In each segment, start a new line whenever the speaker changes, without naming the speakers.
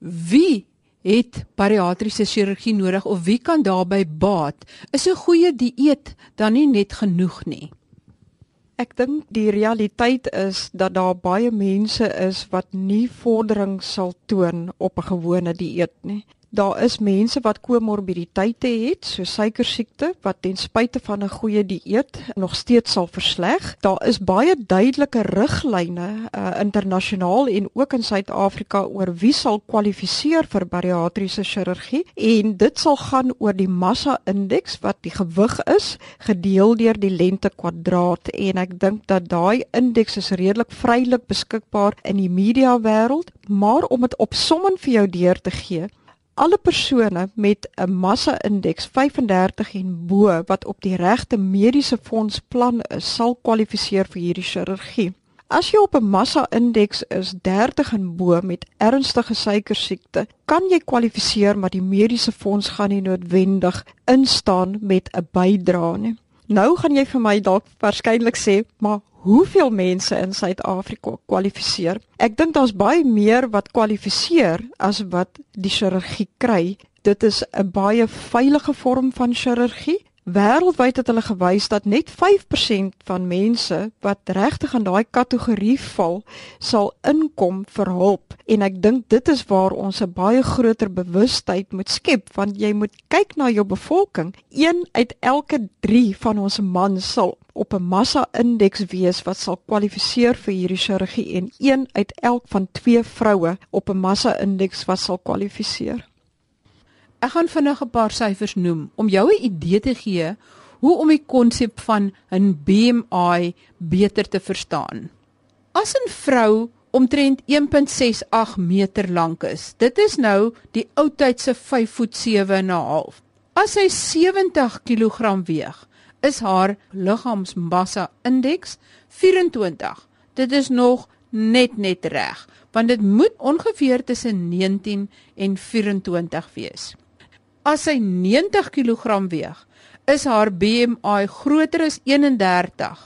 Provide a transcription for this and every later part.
Wie het bariatriese chirurgie nodig of wie kan daarbey baat? Is 'n goeie dieet dan nie net genoeg nie?
Ek dink die realiteit is dat daar baie mense is wat nie vordering sal toon op 'n gewone dieet nie. Daar is mense wat komorbiditeite het, so suikersiekte wat ten spyte van 'n goeie dieet nog steeds sal versleg. Daar is baie duidelike riglyne uh, internasionaal en ook in Suid-Afrika oor wie sal kwalifiseer vir bariatriese chirurgie en dit sal gaan oor die massa-indeks wat die gewig is gedeel deur die lengte kwadraat en ek dink dat daai indeks is redelik vrylik beskikbaar in die media wêreld, maar om dit opsommend vir jou deur te gee alle persone met 'n massa-indeks 35 en bo wat op die regte mediese fondsplan is, sal kwalifiseer vir hierdie chirurgie. As jy op 'n massa-indeks is 30 en bo met ernstige suikersiekte, kan jy kwalifiseer maar die mediese fonds gaan nie noodwendig instaan met 'n bydrae nie. Nou gaan jy vir my dalk waarskynlik sê, maar hoeveel mense in Suid-Afrika kwalifiseer. Ek dink daar's baie meer wat kwalifiseer as wat die chirurgie kry. Dit is 'n baie veilige vorm van chirurgie Wêreldwyd het hulle gewys dat net 5% van mense wat regtig in daai kategorie val, sal inkom vir hulp en ek dink dit is waar ons 'n baie groter bewustheid moet skep want jy moet kyk na jou bevolking. Een uit elke 3 van ons mans sal op 'n massa-indeks wees wat sal kwalifiseer vir hierdie chirurgie en een uit elk van 2 vroue op 'n massa-indeks wat sal kwalifiseer.
Ek gaan vinnig 'n paar syfers noem om jou 'n idee te gee hoe om die konsep van 'n BMI beter te verstaan. As 'n vrou omtrent 1.68 meter lank is, dit is nou die ou tyd se 5 voet 7 en 'n half. As sy 70 kg weeg, is haar liggaamsmassa indeks 24. Dit is nog net net reg, want dit moet ongeveer tussen 19 en 24 wees. As sy 90 kg weeg, is haar BMI groter as 31.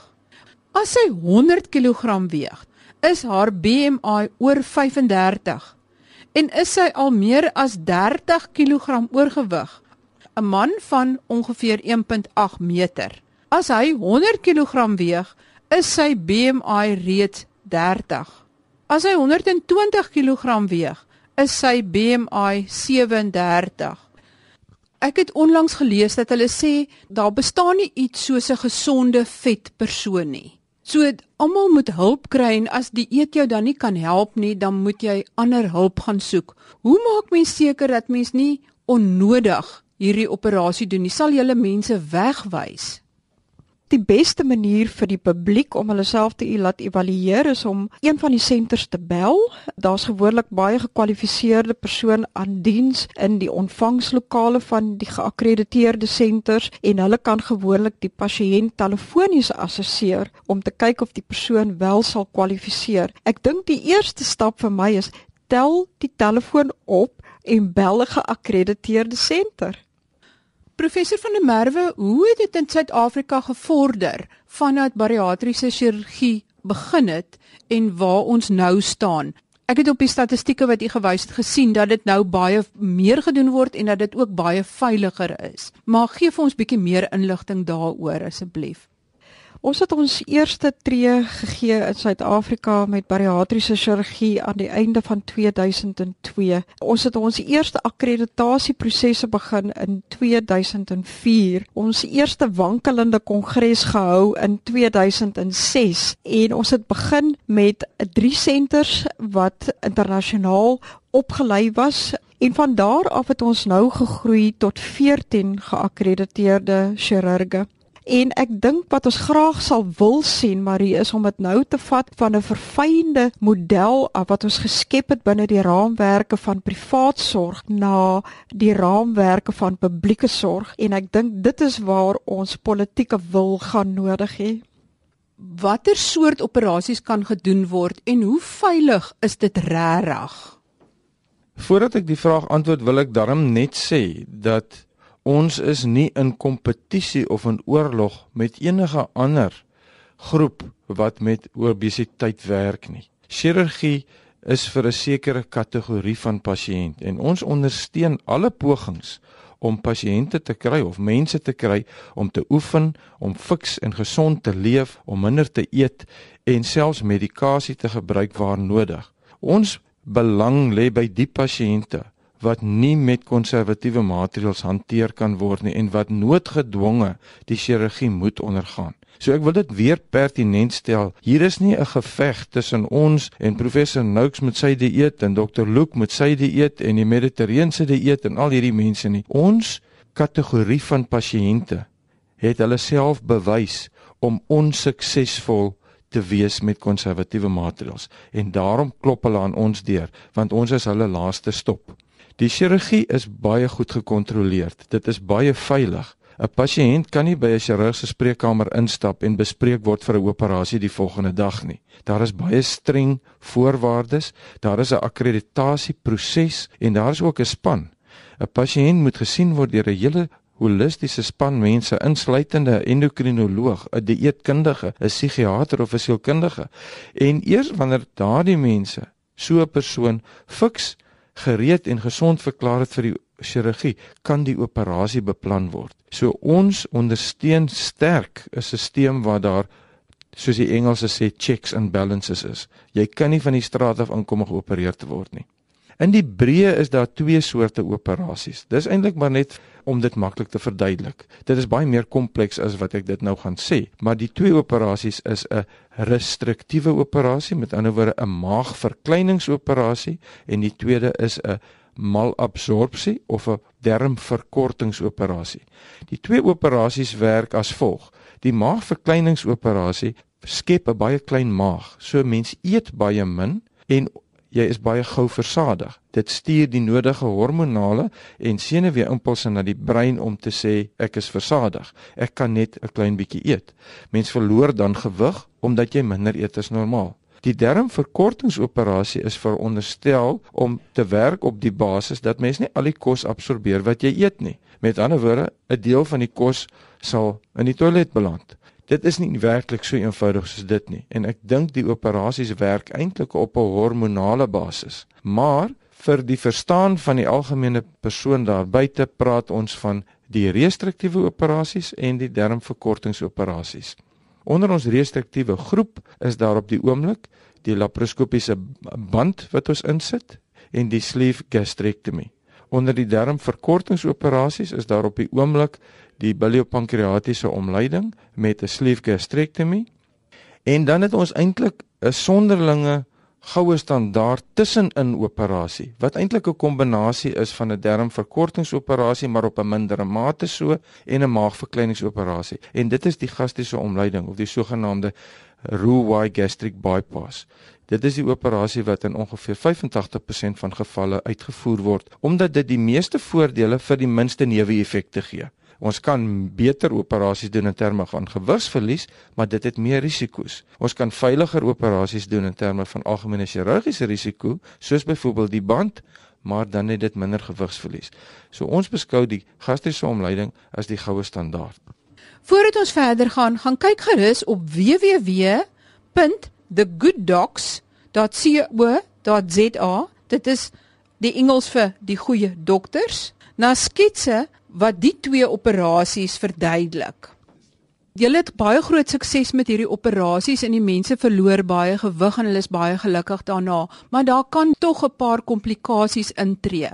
As sy 100 kg weeg, is haar BMI oor 35. En is sy al meer as 30 kg oorgewig, 'n man van ongeveer 1.8 meter. As hy 100 kg weeg, is sy BMI reeds 30. As hy 120 kg weeg, is sy BMI 37. Ek het onlangs gelees dat hulle sê daar bestaan nie iets soos 'n gesonde vet persoon nie. So almal moet hulp kry en as die eet jou dan nie kan help nie, dan moet jy ander hulp gaan soek. Hoe maak mens seker dat mens nie onnodig hierdie operasie doen nie? Sal jy hulle mense wegwys?
Die beste manier vir die publiek om hulle self te laat evalueer is om een van die senters te bel. Daar's gewoonlik baie gekwalifiseerde persoon aan diens in die ontvangslokale van die geakkrediteerde senters en hulle kan gewoonlik die pasiënt telefonies assesseer om te kyk of die persoon wel sal kwalifiseer. Ek dink die eerste stap vir my is tel die telefoon op en bel 'n geakkrediteerde senter.
Professor van der Merwe, hoe het dit in Suid-Afrika gevorder vanaf bariatriese chirurgie begin het en waar ons nou staan? Ek het op die statistieke wat u gewys het gesien dat dit nou baie meer gedoen word en dat dit ook baie veiliger is. Maar gee vir ons bietjie meer inligting daaroor asseblief.
Ons het ons eerste tree gegee in Suid-Afrika met bariatriese chirurgie aan die einde van 2002. Ons het ons eerste akkreditasieprosesse begin in 2004. Ons eerste wankelende kongres gehou in 2006 en ons het begin met drie senters wat internasionaal opgelei was en van daar af het ons nou gegroei tot 14 geakkrediteerde chirurge. En ek dink wat ons graag sal wil sien Marie is om dit nou te vat van 'n verfynde model af wat ons geskep het binne die raamwerke van privaat sorg na die raamwerke van publieke sorg en ek dink dit is waar ons politieke wil gaan nodig hê.
Watter soort operasies kan gedoen word en hoe veilig is dit regtig?
Voordat ek die vraag antwoord, wil ek darm net sê dat ons is nie in kompetisie of in oorlog met enige ander groep wat met obesiteit werk nie. Chirurgie is vir 'n sekere kategorie van pasiënt en ons ondersteun alle pogings om pasiënte te kry of mense te kry om te oefen, om fiks en gesond te leef, om minder te eet en selfs medikasie te gebruik waar nodig. Ons belang lê by die pasiënte wat nie met konservatiewe maatreëls hanteer kan word nie en wat noodgedwonge die chirurgie moet ondergaan. So ek wil dit weer pertinent stel. Hier is nie 'n geveg tussen ons en professor Noakes met sy dieet en dokter Luke met sy dieet en die mediterrane dieet en al hierdie mense nie. Ons kategorie van pasiënte het hulle self bewys om onsuksesvol te wees met konservatiewe maatreëls en daarom klop hulle aan ons deur want ons is hulle laaste stop. Die chirurgie is baie goed gekontroleer. Dit is baie veilig. 'n Pasiënt kan nie by 'n chirurg se spreekkamer instap en bespreek word vir 'n operasie die volgende dag nie. Daar is baie streng voorwaardes, daar is 'n akkreditasieproses en daar is ook 'n span. 'n Pasiënt moet gesien word deur 'n hele holistiese span mense insluitende 'n endokrinoloog, 'n dieetkundige, 'n psigiater of 'n sielkundige. En eers wanneer daardie mense so 'n persoon fiks gereed en gesond verklaar het vir die chirurgie kan die operasie beplan word. So ons ondersteun sterk 'n stelsel waar daar soos die Engelse sê checks and balances is. Jy kan nie van die straat af aankom om geopereer te word nie. In die breë is daar twee soorte operasies. Dis eintlik maar net om dit maklik te verduidelik. Dit is baie meer kompleks as wat ek dit nou gaan sê, maar die twee operasies is 'n restriktiewe operasie, met ander woorde 'n maagverkleiningsoperasie en die tweede is 'n malabsorpsie of 'n darmverkortingsoperasie. Die twee operasies werk as volg. Die maagverkleiningsoperasie skep 'n baie klein maag. So mens eet baie min en jy is baie gou versadig. Dit stuur die nodige hormonale en senuwee-impulse na die brein om te sê ek is versadig. Ek kan net 'n klein bietjie eet. Mens verloor dan gewig omdat jy minder eet as normaal. Die darmverkortingsoperasie is veronderstel om te werk op die basis dat mens nie al die kos absorbeer wat jy eet nie. Met ander woorde, 'n deel van die kos sal in die toilet beland. Dit is nie werklik so eenvoudig soos dit nie en ek dink die operasies werk eintlik op 'n hormonale basis. Maar vir die verstaan van die algemene persoon daar buite praat ons van die restriktiewe operasies en die darmverkortingsoperasies. Onder ons restriktiewe groep is daar op die oomblik die laparoskopiese band wat ons insit en die sleeve gastrectomy. Onder die darmverkortingsoperasies is daar op die oomblik die biliopankreatiese omleiding met 'n sleeve gastrectomy. En dan het ons eintlik 'n sonderlinge goue standaard tussenin operasie wat eintlik 'n kombinasie is van 'n darmverkortingsoperasie maar op 'n mindere mate so en 'n maagverkleiningsoperasie en dit is die gastriese omleiding of die sogenaamde Roux-en-Y gastric bypass. Dit is die operasie wat in ongeveer 85% van gevalle uitgevoer word omdat dit die meeste voordele vir die minste neeweffekte gee. Ons kan beter operasies doen in terme van gewigsverlies, maar dit het meer risiko's. Ons kan veiliger operasies doen in terme van algemene chirurgiese risiko, soos byvoorbeeld die band, maar dan het dit minder gewigsverlies. So ons beskou die gastriese omleiding as die goue standaard.
Voordat ons verder gaan, gaan kyk gerus op www.thegooddocs.co.za. Dit is die Engels vir die goeie dokters. Na sketse wat die twee operasies verduidelik. Julle het baie groot sukses met hierdie operasies en die mense verloor baie gewig en hulle is baie gelukkig daarna, maar daar kan tog 'n paar komplikasies intree.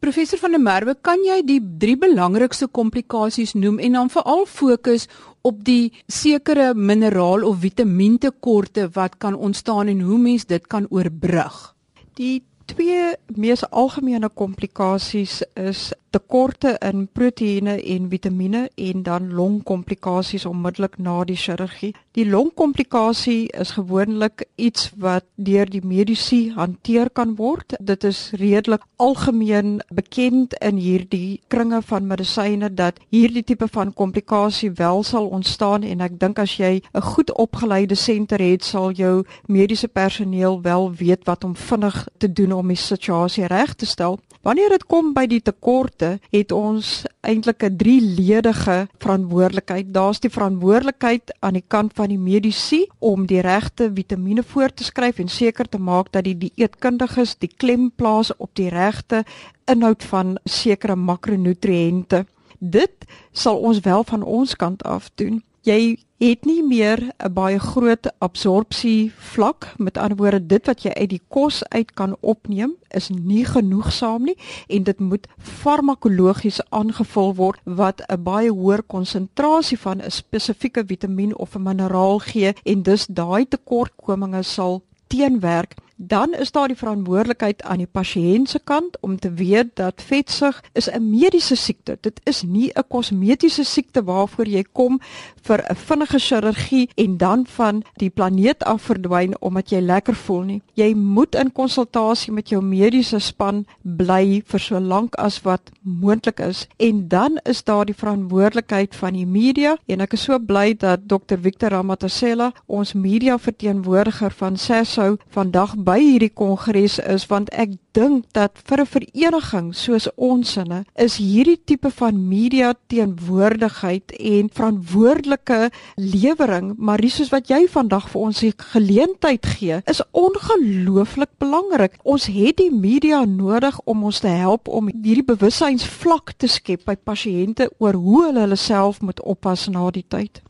Professor van der Merwe, kan jy die drie belangrikste komplikasies noem en dan veral fokus op die sekere mineraal of vitamintekorte wat kan ontstaan en hoe mens dit kan oorbrug?
Die twee mees algemene komplikasies is tekorte in proteïene en vitamiene en dan longkomplikasies onmiddellik na die chirurgie. Die longkomplikasie is gewoonlik iets wat deur die medisy hanteer kan word. Dit is redelik algemeen bekend in hierdie kringe van medisyne dat hierdie tipe van komplikasie wel sal ontstaan en ek dink as jy 'n goed opgeleide senter het, sal jou mediese personeel wel weet wat om vinnig te doen om die situasie reg te stel. Wanneer dit kom by die tekorte, het ons eintlik 'n drieledige verantwoordelikheid. Daar's die verantwoordelikheid aan die kant van die medisy om die regte vitamiene voor te skryf en seker te maak dat die dieetkundiges die klem plaas op die regte inhoud van sekere makronutriënte. Dit sal ons wel van ons kant af doen jy het nie meer 'n baie groot absorpsie vlak met ander woorde dit wat jy uit die kos uit kan opneem is nie genoegsaam nie en dit moet farmakologies aangevul word wat 'n baie hoër konsentrasie van 'n spesifieke vitamien of 'n mineraal gee en dus daai tekortkominge sal teenwerk dan is daar die verantwoordelikheid aan die pasiënt se kant om te weet dat vetsug is 'n mediese siekte. Dit is nie 'n kosmetiese siekte waarvoor jy kom vir 'n vinnige chirurgie en dan van die planeet af verdwyn omdat jy lekker voel nie. Jy moet in konsultasie met jou mediese span bly vir so lank as wat moontlik is en dan is daar die verantwoordelikheid van die media en ek is so bly dat Dr Victor Ramatasela ons media verteenwoordiger van SASO vandag by hierdie kongres is want ek dink dat vir 'n vereniging soos ons inne is hierdie tipe van media teenwoordigheid en verantwoordelike lewering maar dis soos wat jy vandag vir ons die geleentheid gee is ongelooflik belangrik. Ons het die media nodig om ons te help om hierdie bewussynsvlak te skep by pasiënte oor hoe hulle hulle self moet oppas na die tyd.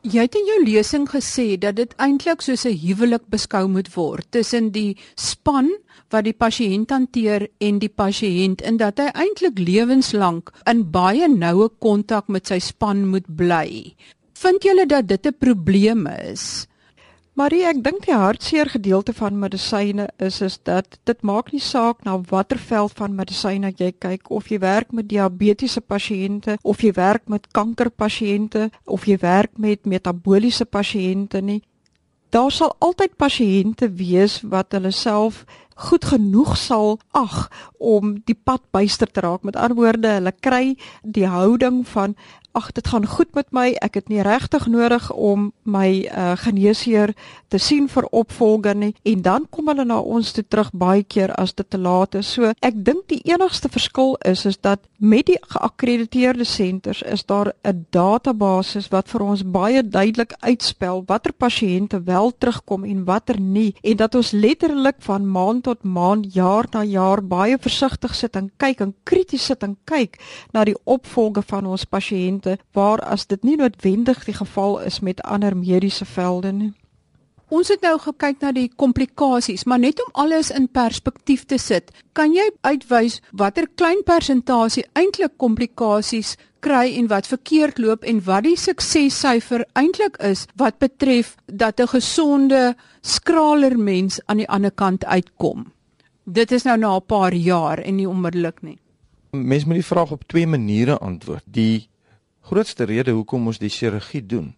Jy het in jou lesing gesê dat dit eintlik soos 'n huwelik beskou moet word tussen die span wat die pasiënt hanteer en die pasiënt en dat hy eintlik lewenslank in baie noue kontak met sy span moet bly. Vind julle dat dit 'n probleem is?
Marie, ek dink die hartseer gedeelte van medisyne is is dat dit maak nie saak na watter veld van medisyne jy kyk of jy werk met diabetiese pasiënte of jy werk met kankerpasiënte of jy werk met metabooliese pasiënte nie. Daar sal altyd pasiënte wees wat hulle self goed genoeg sal ag om die pad byster te raak. Met ander woorde, hulle kry die houding van ag dit gaan goed met my. Ek het nie regtig nodig om my uh, geneesheer te sien vir opvolging nie. En dan kom hulle na ons toe terug baie keer as dit te laat is. So ek dink die enigste verskil is is dat met die geakkrediteerde senters is daar 'n database wat vir ons baie duidelik uitspel watter pasiënte wel terugkom en watter nie. En dat ons letterlik van maand tot maand jaar na jaar baie versigtig sit en kyk en krities sit en kyk na die opvolge van ons pasiënte pasiënte waar as dit nie noodwendig die geval is met ander mediese velde nie.
Ons het nou gekyk na die komplikasies, maar net om alles in perspektief te sit, kan jy uitwys watter klein persentasie eintlik komplikasies kry en wat verkeerd loop en wat die suksessyfer eintlik is wat betref dat 'n gesonde, skraler mens aan die ander kant uitkom. Dit is nou na 'n paar jaar en nie onmiddellik nie.
Mens moet die vraag op twee maniere antwoord. Die grootste rede hoekom ons die chirurgie doen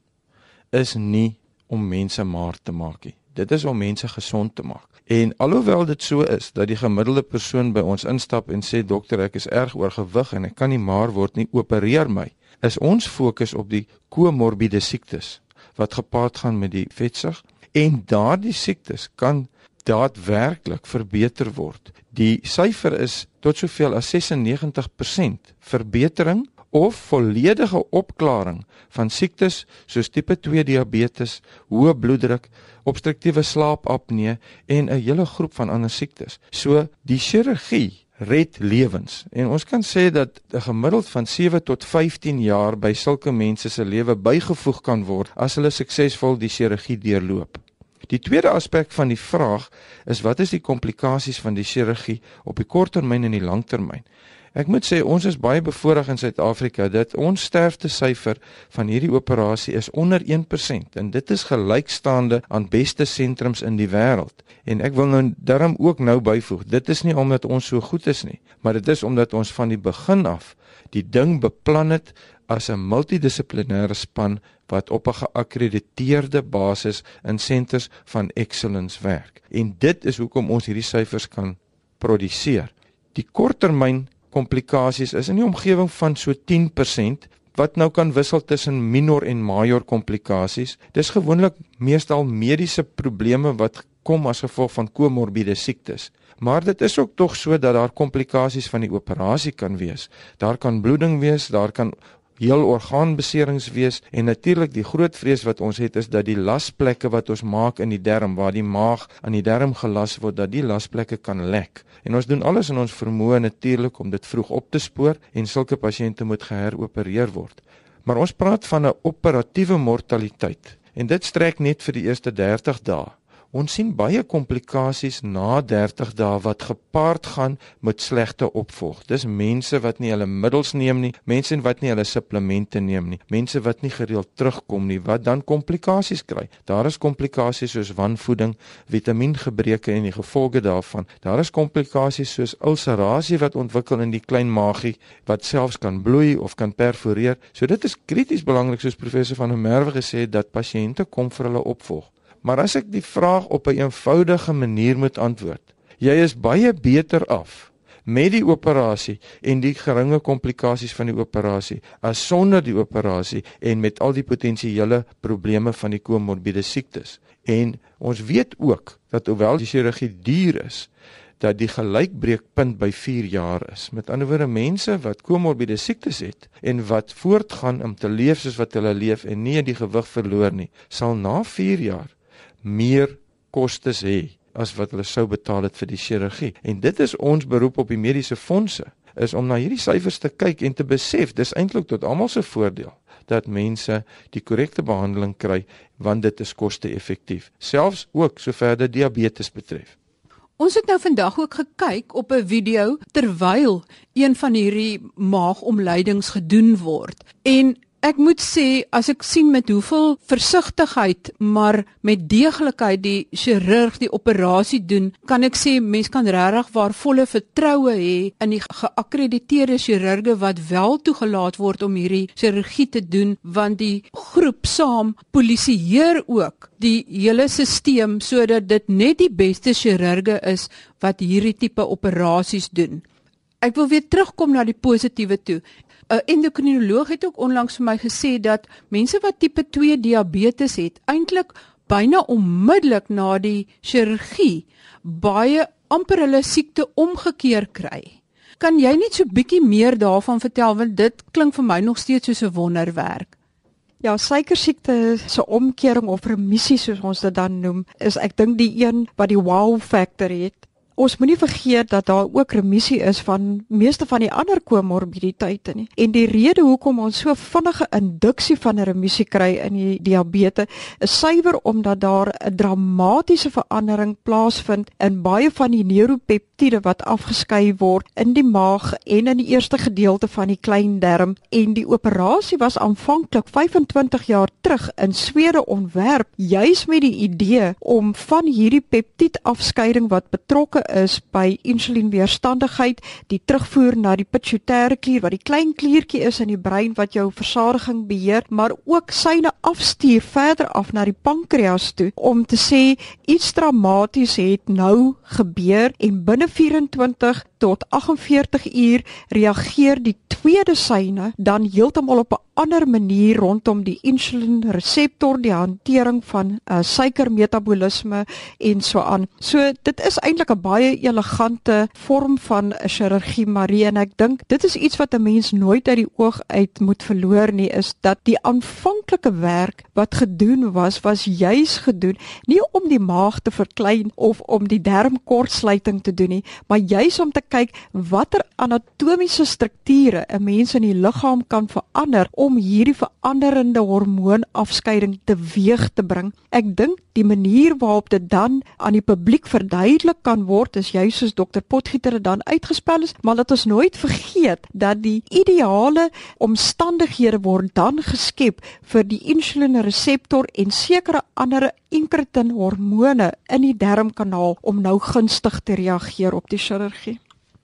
is nie om mense maar te maak nie. Dit is om mense gesond te maak. En alhoewel dit so is dat die gemiddelde persoon by ons instap en sê dokter ek is erg oorgewig en ek kan nie maar word nie, opereer my, is ons fokus op die komorbide siektes wat gepaard gaan met die vetsug en daardie siektes kan daadwerklik verbeter word. Die syfer is tot soveel as 96% verbetering of volledige opklaring van siektes soos tipe 2 diabetes, hoë bloeddruk, obstruktiewe slaapapnee en 'n hele groep van ander siektes. So die chirurgie red lewens en ons kan sê dat 'n gemiddeld van 7 tot 15 jaar by sulke mense se lewe bygevoeg kan word as hulle suksesvol die chirurgie deurloop. Die tweede aspek van die vraag is wat is die komplikasies van die chirurgie op die korttermyn en die langtermyn? Ek moet sê ons is baie bevoorreg in Suid-Afrika dat ons sterftesyfer van hierdie operasie is onder 1% en dit is gelykstaande aan beste sentrums in die wêreld. En ek wil nou daarom ook nou byvoeg, dit is nie omdat ons so goed is nie, maar dit is omdat ons van die begin af die ding beplan het as 'n multidissiplinêre span wat op 'n geakkrediteerde basis in senters van excellence werk. En dit is hoekom ons hierdie syfers kan produseer. Die korttermyn komplikasies is in die omgewing van so 10% wat nou kan wissel tussen minor en major komplikasies. Dis gewoonlik meestal mediese probleme wat kom as gevolg van komorbide siektes. Maar dit is ook tog so dat daar komplikasies van die operasie kan wees. Daar kan bloeding wees, daar kan heel orgaanbeserings wees en natuurlik die groot vrees wat ons het is dat die lasplekke wat ons maak in die darm waar die maag aan die darm gelas word dat die lasplekke kan lek. En ons doen alles in ons vermoë natuurlik om dit vroeg op te spoor en sulke pasiënte moet geheropereer word. Maar ons praat van 'n operatiewe mortaliteit en dit strek net vir die eerste 30 dae. Ons sien baie komplikasies na 30 dae wat gepaard gaan met slegte opvolg. Dis mense wat nie hulle middels neem nie, mense wat nie hulle supplemente neem nie, mense wat nie gereeld terugkom nie, wat dan komplikasies kry. Daar is komplikasies soos wanvoeding, vitamiengebreke en die gevolge daarvan. Daar is komplikasies soos ulcerasie wat ontwikkel in die klein maagie wat selfs kan bloei of kan perforeer. So dit is krities belangrik soos professor van der Merwe gesê het dat pasiënte kom vir hulle opvolg. Maar as ek die vraag op 'n een eenvoudige manier moet antwoord, jy is baie beter af met die operasie en die geringe komplikasies van die operasie as sonder die operasie en met al die potensiële probleme van die komorbiede siektes. En ons weet ook dat hoewel die chirurgie duur is, dat die gelykbreekpunt by 4 jaar is. Met ander woorde, mense wat komorbiede siektes het en wat voortgaan om te leef soos wat hulle leef en nie die gewig verloor nie, sal na 4 jaar meer kostes hê as wat hulle sou betaal het vir die chirurgie. En dit is ons beroep op die mediese fondse is om na hierdie syfers te kyk en te besef dis eintlik tot almal se voordeel dat mense die korrekte behandeling kry want dit is koste-effektief selfs ook sover dit diabetes betref.
Ons het nou vandag ook gekyk op 'n video terwyl een van hierdie maagomleidings gedoen word en Ek moet sê as ek sien met hoeveel versigtigheid maar met deeglikheid die chirurg die operasie doen, kan ek sê mens kan regtig waar volle vertroue hê in die geakkrediteerde chirurge wat wel toegelaat word om hierdie chirurgie te doen want die groep saam polisieer ook die hele stelsel sodat dit net die beste chirurge is wat hierdie tipe operasies doen. Ek wil weer terugkom na die positiewe toe. 'n endokrinoloog het ook onlangs vir my gesê dat mense wat tipe 2 diabetes het, eintlik byna onmiddellik na die chirurgie baie amper hulle siekte omgekeer kry. Kan jy net so bietjie meer daarvan vertel want dit klink vir my nog steeds soos 'n wonderwerk.
Ja, suikersiekte se omkering of remissie soos ons dit dan noem, is ek dink die een wat die wow factor het Ons moenie vergeet dat daar ook remissie is van meeste van die ander komorbiditeite nie. En die rede hoekom ons so vinnige induksie van 'n remissie kry in die diabetes is suiwer omdat daar 'n dramatiese verandering plaasvind in baie van die neuropeptiede wat afgeskei word in die maag en in die eerste gedeelte van die klein darm en die operasie was aanvanklik 25 jaar terug in Swede ontwerp juis met die idee om van hierdie peptiedafskeiding wat betrokke is by insulienweerstandigheid, die terugvoer na die pituitêre klier wat die klein kliertjie is in die brein wat jou versadiging beheer, maar ook syne afstuur verder af na die pankreas toe om te sê iets dramaties het nou gebeur en binne 24 tot 48 uur reageer die tweede syne dan heeltemal op 'n ander manier rondom die insulienreseptor, die hantering van uh, suikermetabolisme en so aan. So dit is eintlik 'n baie elegante vorm van chirurgie Marie en ek dink dit is iets wat 'n mens nooit uit die oog uit moet verloor nie is dat die aanvanklike werk wat gedoen was was juis gedoen nie om die maag te verklein of om die darmkortsluiting te doen nie, maar juis om te kyk watter anatomiese strukture 'n mens in die liggaam kan verander om hierdie veranderende hormoonafskeiding teweeg te bring. Ek dink die manier waarop dit dan aan die publiek verduidelik kan word is juis soos dokter Potgieter dit dan uitgespel is, maar laat ons nooit vergeet dat die ideale omstandighede word dan geskep vir die insulienreseptor en sekere ander incretin hormone in die darmkanaal om nou gunstig te reageer op die chirurgie.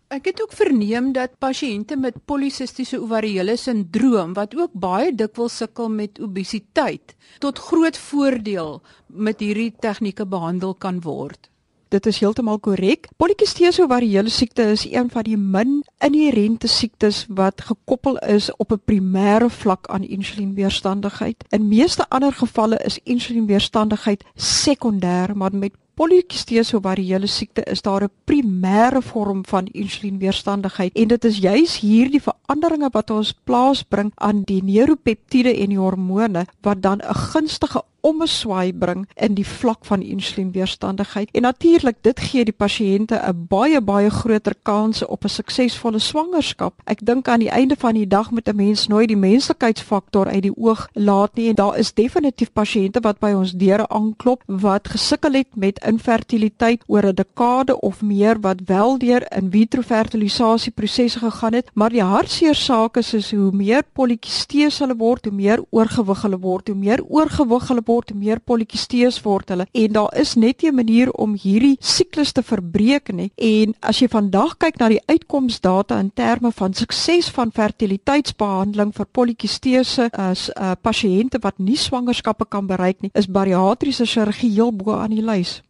Ek het ook verneem dat pasiënte met polisistiese ovariële sindroom wat ook baie dikwels sukkel met obesiteit tot groot voordeel met hierdie tegnieke behandel kan word.
Dit is heeltemal korrek. Polikistese ovariële siekte is een van die min inherente siektes wat gekoppel is op 'n primêre vlak aan insulienweerstandigheid. In meeste ander gevalle is insulienweerstandigheid sekondêr, maar met polikistese ovariële siekte is daar 'n primêre vorm van insulienweerstandigheid. En dit is juis hierdie veranderinge wat ons plaasbring aan die neuropeptiede en die hormone wat dan 'n gunstige ommeswaai bring in die vlak van insulienweerstandigheid. En natuurlik, dit gee die pasiënte 'n baie baie groter kans op 'n suksesvolle swangerskap. Ek dink aan die einde van die dag moet 'n mens nooit die menslikheidsfaktor uit die oog laat nie en daar is definitief pasiënte wat by ons deure aanklop wat gesukkel het met infertiliteit oor 'n dekade of meer wat wel deur in vitro fertilisasie prosesse gegaan het, maar die hartseer saak is, is hoe meer polikistese hulle word, hoe meer oorgewig hulle word, hoe meer oorgewig hulle word, meer polikisteus word hulle en daar is net 'n manier om hierdie siklus te verbreek nie. En as jy vandag kyk na die uitkomsdata in terme van sukses van fertiliteitsbehandeling vir polikisteuse as uh, pasiënte wat nie swangerskappe kan bereik nie, is bariatriese chirurgie heel bo aan die lys.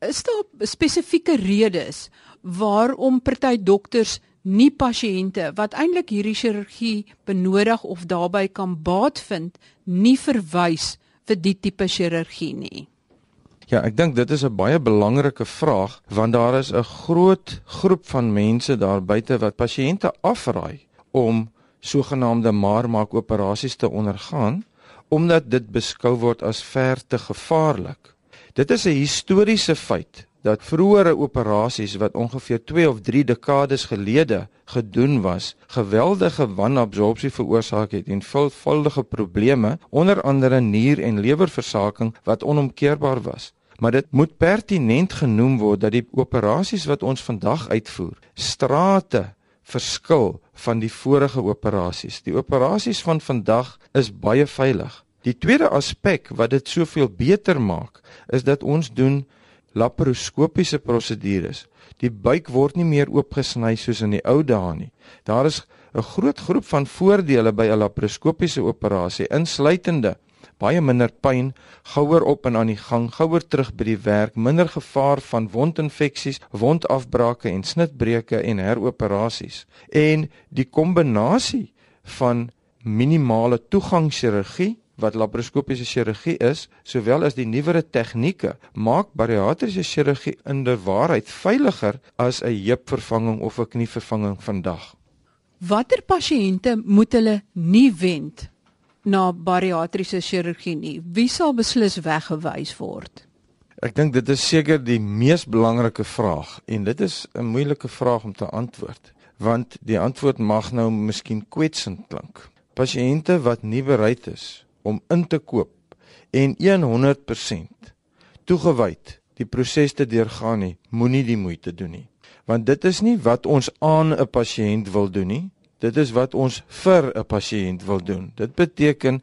Is daar spesifieke redes waarom party dokters nie pasiënte wat eintlik hierdie chirurgie benodig of daarbey kan baat vind nie verwys vir die tipe chirurgie nie?
Ja, ek dink dit is 'n baie belangrike vraag want daar is 'n groot groep van mense daar buite wat pasiënte afraai om sogenaamde maarmaak operasies te ondergaan omdat dit beskou word as ver te gevaarlik. Dit is 'n historiese feit dat vroeëre operasies wat ongeveer 2 of 3 dekades gelede gedoen was, geweldige wanabsorpsie veroorsaak het en veelvuldige probleme, onder andere nier- en lewerversaking wat onomkeerbaar was. Maar dit moet pertinent genoem word dat die operasies wat ons vandag uitvoer, strate verskil van die vorige operasies. Die operasies van vandag is baie veilig. Die tweede aspek wat dit soveel beter maak, is dat ons doen laparoskopiese prosedures. Die buik word nie meer oopgesny soos in die ou dae nie. Daar is 'n groot groep van voordele by 'n laparoskopiese operasie, insluitende baie minder pyn, gouer op en aan die gang, gouer terug by die werk, minder gevaar van wondinfeksies, wondafbrake en snitbreuke en heroperasies. En die kombinasie van minimale toegangschirurgie wat laparoskopiese chirurgie is, sowel as die nuwere tegnieke, maak bariatriese chirurgie inderwaarheid veiliger as 'n heupvervanging of 'n knievervanging vandag.
Watter pasiënte moet hulle nie wend na bariatriese chirurgie nie? Wie sal beslis weggewys word?
Ek dink dit is seker die mees belangrike vraag en dit is 'n moeilike vraag om te antwoord, want die antwoord mag nou miskien kwetsend klink. Pasiënte wat nie bereid is om in te koop en 100% toegewyd die proses te deurgaan nie, moenie die moeite doen nie. Want dit is nie wat ons aan 'n pasiënt wil doen nie. Dit is wat ons vir 'n pasiënt wil doen. Dit beteken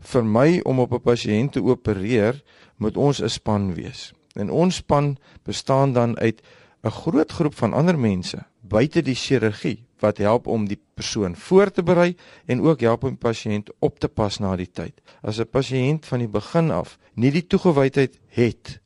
vir my om op 'n pasiënt te opereer, moet ons 'n span wees. En ons span bestaan dan uit 'n groot groep van ander mense buite die chirurgie wat help om die persoon voor te berei en ook help om die pasiënt op te pas na die tyd. As 'n pasiënt van die begin af nie die toegewydheid het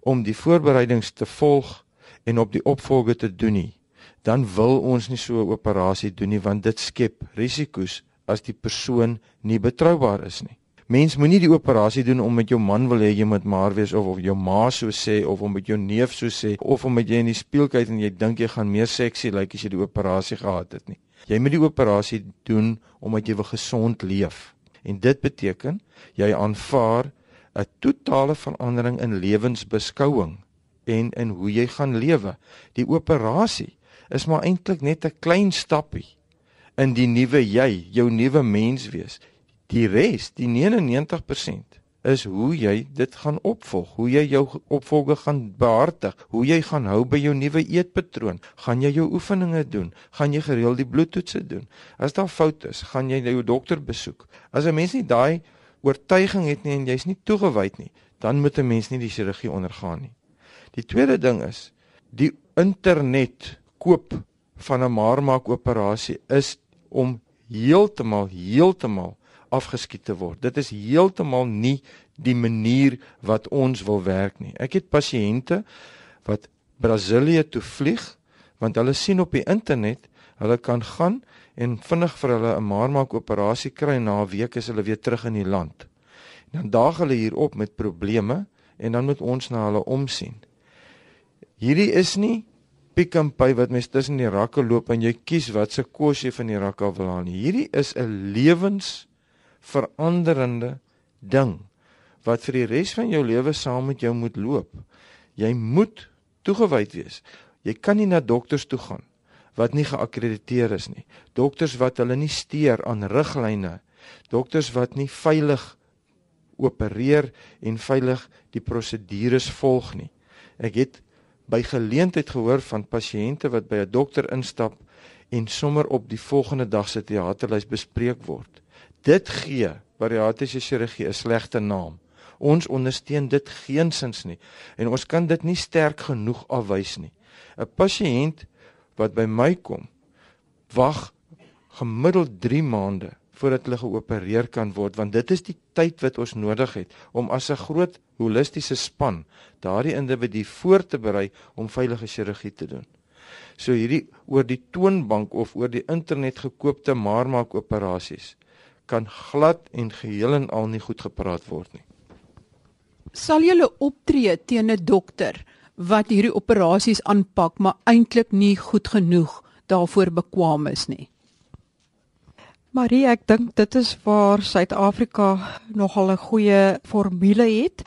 om die voorbereidings te volg en op die opvolge te doen nie, dan wil ons nie so 'n operasie doen nie want dit skep risiko's as die persoon nie betroubaar is nie. Mens moenie die operasie doen om met jou man wil hê jy moet maar wees of of jou ma so sê of om met jou neef so sê of om met jy in die spieël kyk en jy dink jy gaan meer seksie lyk like as jy die operasie gehad het nie. Jy moet die operasie doen omdat jy wil gesond leef. En dit beteken jy aanvaar 'n totale verandering in lewensbeskouing en in hoe jy gaan lewe. Die operasie is maar eintlik net 'n klein stappie in die nuwe jy, jou nuwe mens wees. Die res, die 99% is hoe jy dit gaan opvolg, hoe jy jou opvolge gaan behartig, hoe jy gaan hou by jou nuwe eetpatroon, gaan jy jou oefeninge doen, gaan jy gereeld die bloedtoetse doen. As daar foute is, gaan jy jou dokter besoek. As 'n mens nie daai oortuiging het nie en jy's nie toegewyd nie, dan moet 'n mens nie die chirurgie ondergaan nie. Die tweede ding is die internet koop van 'n maarmaak operasie is om heeltemal heeltemal afgeskiet te word. Dit is heeltemal nie die manier wat ons wil werk nie. Ek het pasiënte wat Brasilië toe vlieg want hulle sien op die internet hulle kan gaan en vinnig vir hulle 'n maarmaak operasie kry en na 'n week is hulle weer terug in die land. En dan daag hulle hier op met probleme en dan moet ons na hulle omsien. Hierdie is nie pick and pay wat mens tussen die rakke loop en jy kies wat se kos jy van die rakke wil haal nie. Hierdie is 'n lewensveranderende ding wat vir die res van jou lewe saam met jou moet loop. Jy moet toegewyd wees. Jy kan nie na dokters toe gaan wat nie geakkrediteer is nie. Dokters wat hulle nie steur aan riglyne. Dokters wat nie veilig opereer en veilig die prosedures volg nie. Ek het by geleentheid gehoor van pasiënte wat by 'n dokter instap en sommer op die volgende dag se teaterlys bespreek word. Dit gee bariatriese chirurgie 'n slegte naam. Ons ondersteun dit geensins nie en ons kan dit nie sterk genoeg afwys nie. 'n Pasiënt wat by my kom, wag gemiddeld 3 maande voordat hulle geopereer kan word want dit is die tyd wat ons nodig het om as 'n groot holistiese span daardie individu voor te berei om veilige chirurgie te doen. So hierdie oor die toonbank of oor die internet gekoopte maarmaak operasies kan glad en geheel en al nie goed gepraat word nie.
Sal jy optree teen 'n dokter wat hierdie operasies aanpak maar eintlik nie goed genoeg daarvoor bekwame is nie.
Marie, ek dink dit is waar Suid-Afrika nogal 'n goeie formule het.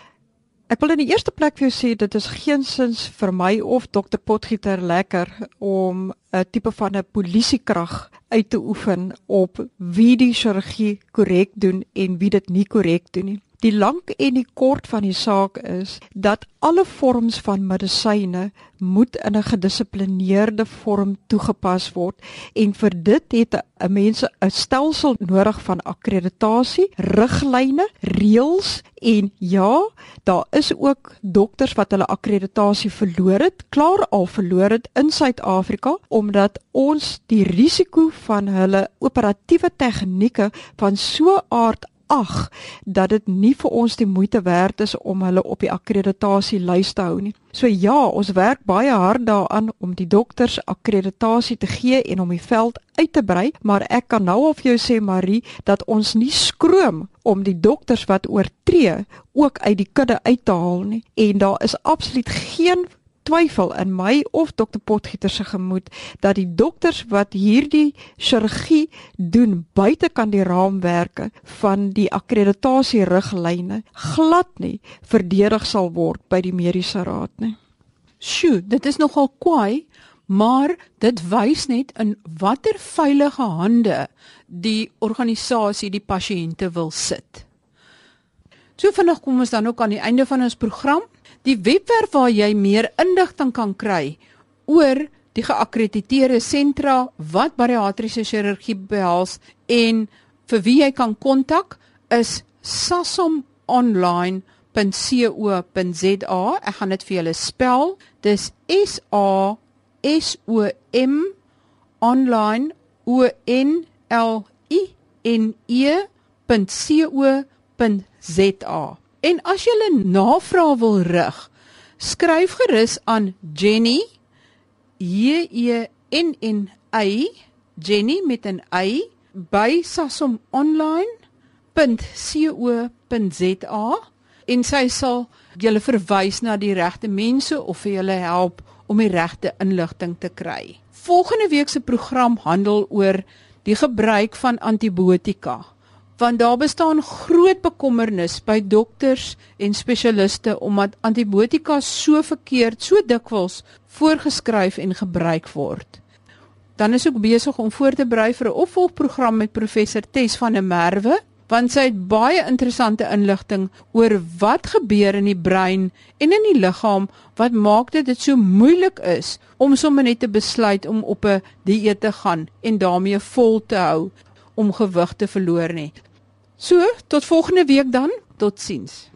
Ek wil in die eerste plek vir jou sê dit is geensins vir my of dokter Potgieter lekker om 'n tipe van 'n polisiekrag uit te oefen op wie die chirurgie korrek doen en wie dit nie korrek doen nie. Die lank en die kort van die saak is dat alle vorms van medisyne moet in 'n gedissiplineerde vorm toegepas word en vir dit het 'n mens 'n stelsel nodig van akkreditasie, riglyne, reëls en ja, daar is ook dokters wat hulle akkreditasie verloor het, klaar al verloor het in Suid-Afrika omdat ons die risiko van hulle operatiewe tegnieke van so aard ag dat dit nie vir ons die moeite werd is om hulle op die akkreditasie lys te hou nie. So ja, ons werk baie hard daaraan om die dokters akkreditasie te gee en om die veld uit te brei, maar ek kan nou al vir jou sê Marie dat ons nie skroom om die dokters wat oortree ook uit die kudde uit te haal nie. En daar is absoluut geen twyfel in my of dokter Potgieter se gemoed dat die dokters wat hierdie chirurgie doen buite kan die raamwerke van die akkreditasie riglyne glad nie verdedig sal word by die mediese raad nie.
Sjoe, dit is nogal kwaai, maar dit wys net in watter veilige hande die organisasie die pasiënte wil sit. So vinnig kom ons dan ook aan die einde van ons program. Die webwerf waar jy meer inligting kan kry oor die geakkrediteerde sentra wat bariatriese chirurgie behels en vir wie jy kan kontak is sasomonline.co.za. Ek gaan dit vir julle spel. Dis S A S O M online o n l i n e.co.za. En as jy 'n navraag wil rig, skryf gerus aan Jenny J E N N Y Jenny met 'n y by sasomonline.co.za en sy sal julle verwys na die regte mense of vir julle help om die regte inligting te kry. Volgende week se program handel oor die gebruik van antibiotika want daar bestaan groot bekommernis by dokters en spesialiste omdat antibiotika so verkeerd, so dikwels voorgeskryf en gebruik word. Dan is ook besig om voor te berei vir 'n opvolgprogram met professor Tes van der Merwe, want sy het baie interessante inligting oor wat gebeur in die brein en in die liggaam wat maak dit dit so moeilik is om sommer net te besluit om op 'n dieet te gaan en daarmee vol te hou om gewig te verloor nie. So, tot volgende week dan. Totsiens.